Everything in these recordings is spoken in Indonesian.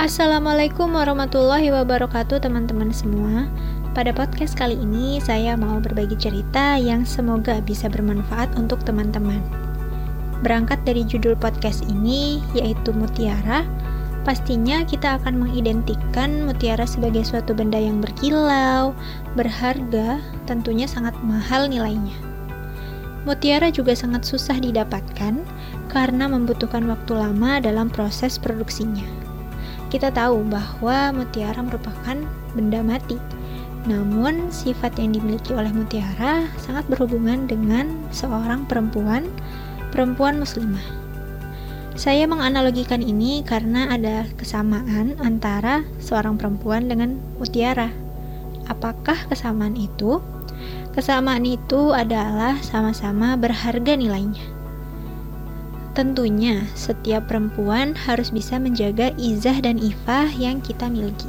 Assalamualaikum warahmatullahi wabarakatuh teman-teman semua. Pada podcast kali ini saya mau berbagi cerita yang semoga bisa bermanfaat untuk teman-teman. Berangkat dari judul podcast ini yaitu Mutiara Pastinya kita akan mengidentikan mutiara sebagai suatu benda yang berkilau, berharga, tentunya sangat mahal nilainya. Mutiara juga sangat susah didapatkan karena membutuhkan waktu lama dalam proses produksinya kita tahu bahwa mutiara merupakan benda mati. Namun, sifat yang dimiliki oleh mutiara sangat berhubungan dengan seorang perempuan, perempuan muslimah. Saya menganalogikan ini karena ada kesamaan antara seorang perempuan dengan mutiara. Apakah kesamaan itu? Kesamaan itu adalah sama-sama berharga nilainya. Tentunya, setiap perempuan harus bisa menjaga izah dan ifah yang kita miliki.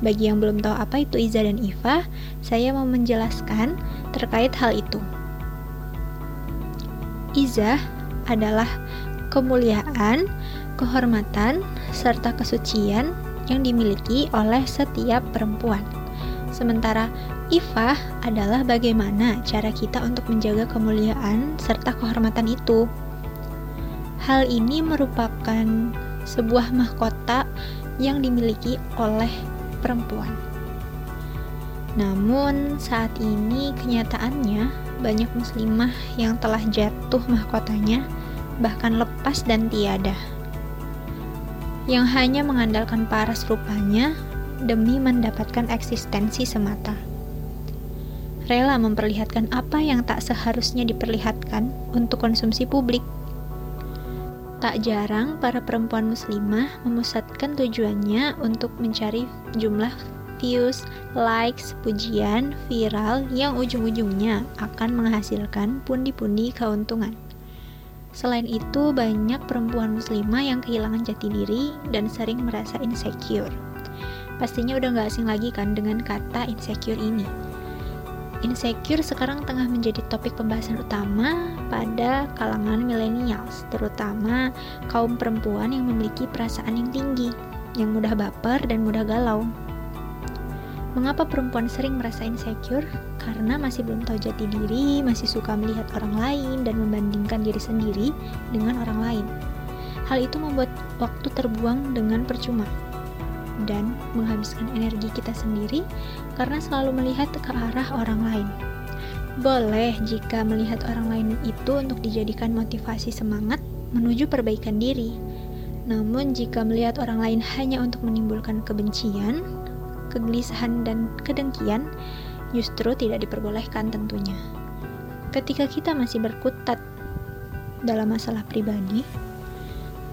Bagi yang belum tahu apa itu izah dan ifah, saya mau menjelaskan terkait hal itu. Izah adalah kemuliaan, kehormatan, serta kesucian yang dimiliki oleh setiap perempuan. Sementara ifah adalah bagaimana cara kita untuk menjaga kemuliaan serta kehormatan itu. Hal ini merupakan sebuah mahkota yang dimiliki oleh perempuan. Namun, saat ini kenyataannya banyak muslimah yang telah jatuh mahkotanya, bahkan lepas dan tiada, yang hanya mengandalkan paras rupanya demi mendapatkan eksistensi semata. Rela memperlihatkan apa yang tak seharusnya diperlihatkan untuk konsumsi publik Tak jarang para perempuan muslimah memusatkan tujuannya untuk mencari jumlah views, likes, pujian, viral yang ujung-ujungnya akan menghasilkan pundi-pundi keuntungan. Selain itu, banyak perempuan muslimah yang kehilangan jati diri dan sering merasa insecure. Pastinya udah gak asing lagi kan dengan kata insecure ini insecure sekarang tengah menjadi topik pembahasan utama pada kalangan millennials, terutama kaum perempuan yang memiliki perasaan yang tinggi, yang mudah baper dan mudah galau. Mengapa perempuan sering merasa insecure? Karena masih belum tahu jati diri, masih suka melihat orang lain dan membandingkan diri sendiri dengan orang lain. Hal itu membuat waktu terbuang dengan percuma dan menghabiskan energi kita sendiri karena selalu melihat ke arah orang lain. Boleh jika melihat orang lain itu untuk dijadikan motivasi semangat menuju perbaikan diri. Namun jika melihat orang lain hanya untuk menimbulkan kebencian, kegelisahan dan kedengkian, justru tidak diperbolehkan tentunya. Ketika kita masih berkutat dalam masalah pribadi,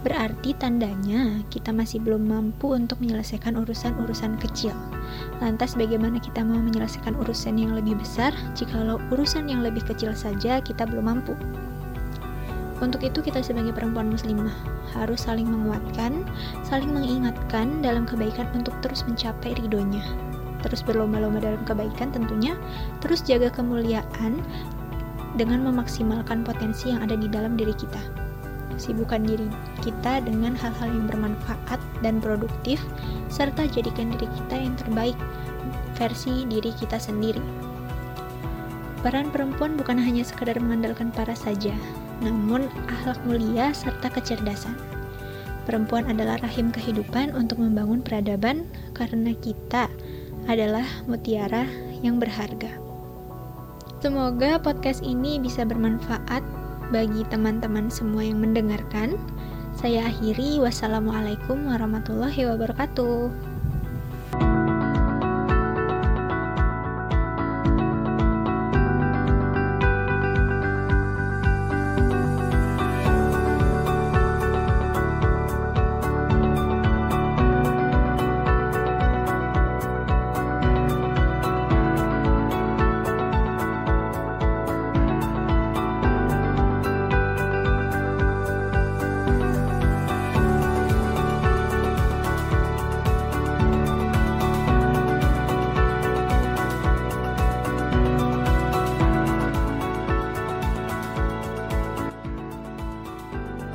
Berarti tandanya kita masih belum mampu untuk menyelesaikan urusan-urusan kecil. Lantas bagaimana kita mau menyelesaikan urusan yang lebih besar jikalau urusan yang lebih kecil saja kita belum mampu? Untuk itu kita sebagai perempuan muslimah harus saling menguatkan, saling mengingatkan dalam kebaikan untuk terus mencapai ridhonya. Terus berlomba-lomba dalam kebaikan tentunya, terus jaga kemuliaan dengan memaksimalkan potensi yang ada di dalam diri kita sibukkan diri kita dengan hal-hal yang bermanfaat dan produktif, serta jadikan diri kita yang terbaik versi diri kita sendiri. Peran perempuan bukan hanya sekadar mengandalkan paras saja, namun akhlak mulia serta kecerdasan. Perempuan adalah rahim kehidupan untuk membangun peradaban karena kita adalah mutiara yang berharga. Semoga podcast ini bisa bermanfaat bagi teman-teman semua yang mendengarkan. Saya akhiri, wassalamualaikum warahmatullahi wabarakatuh.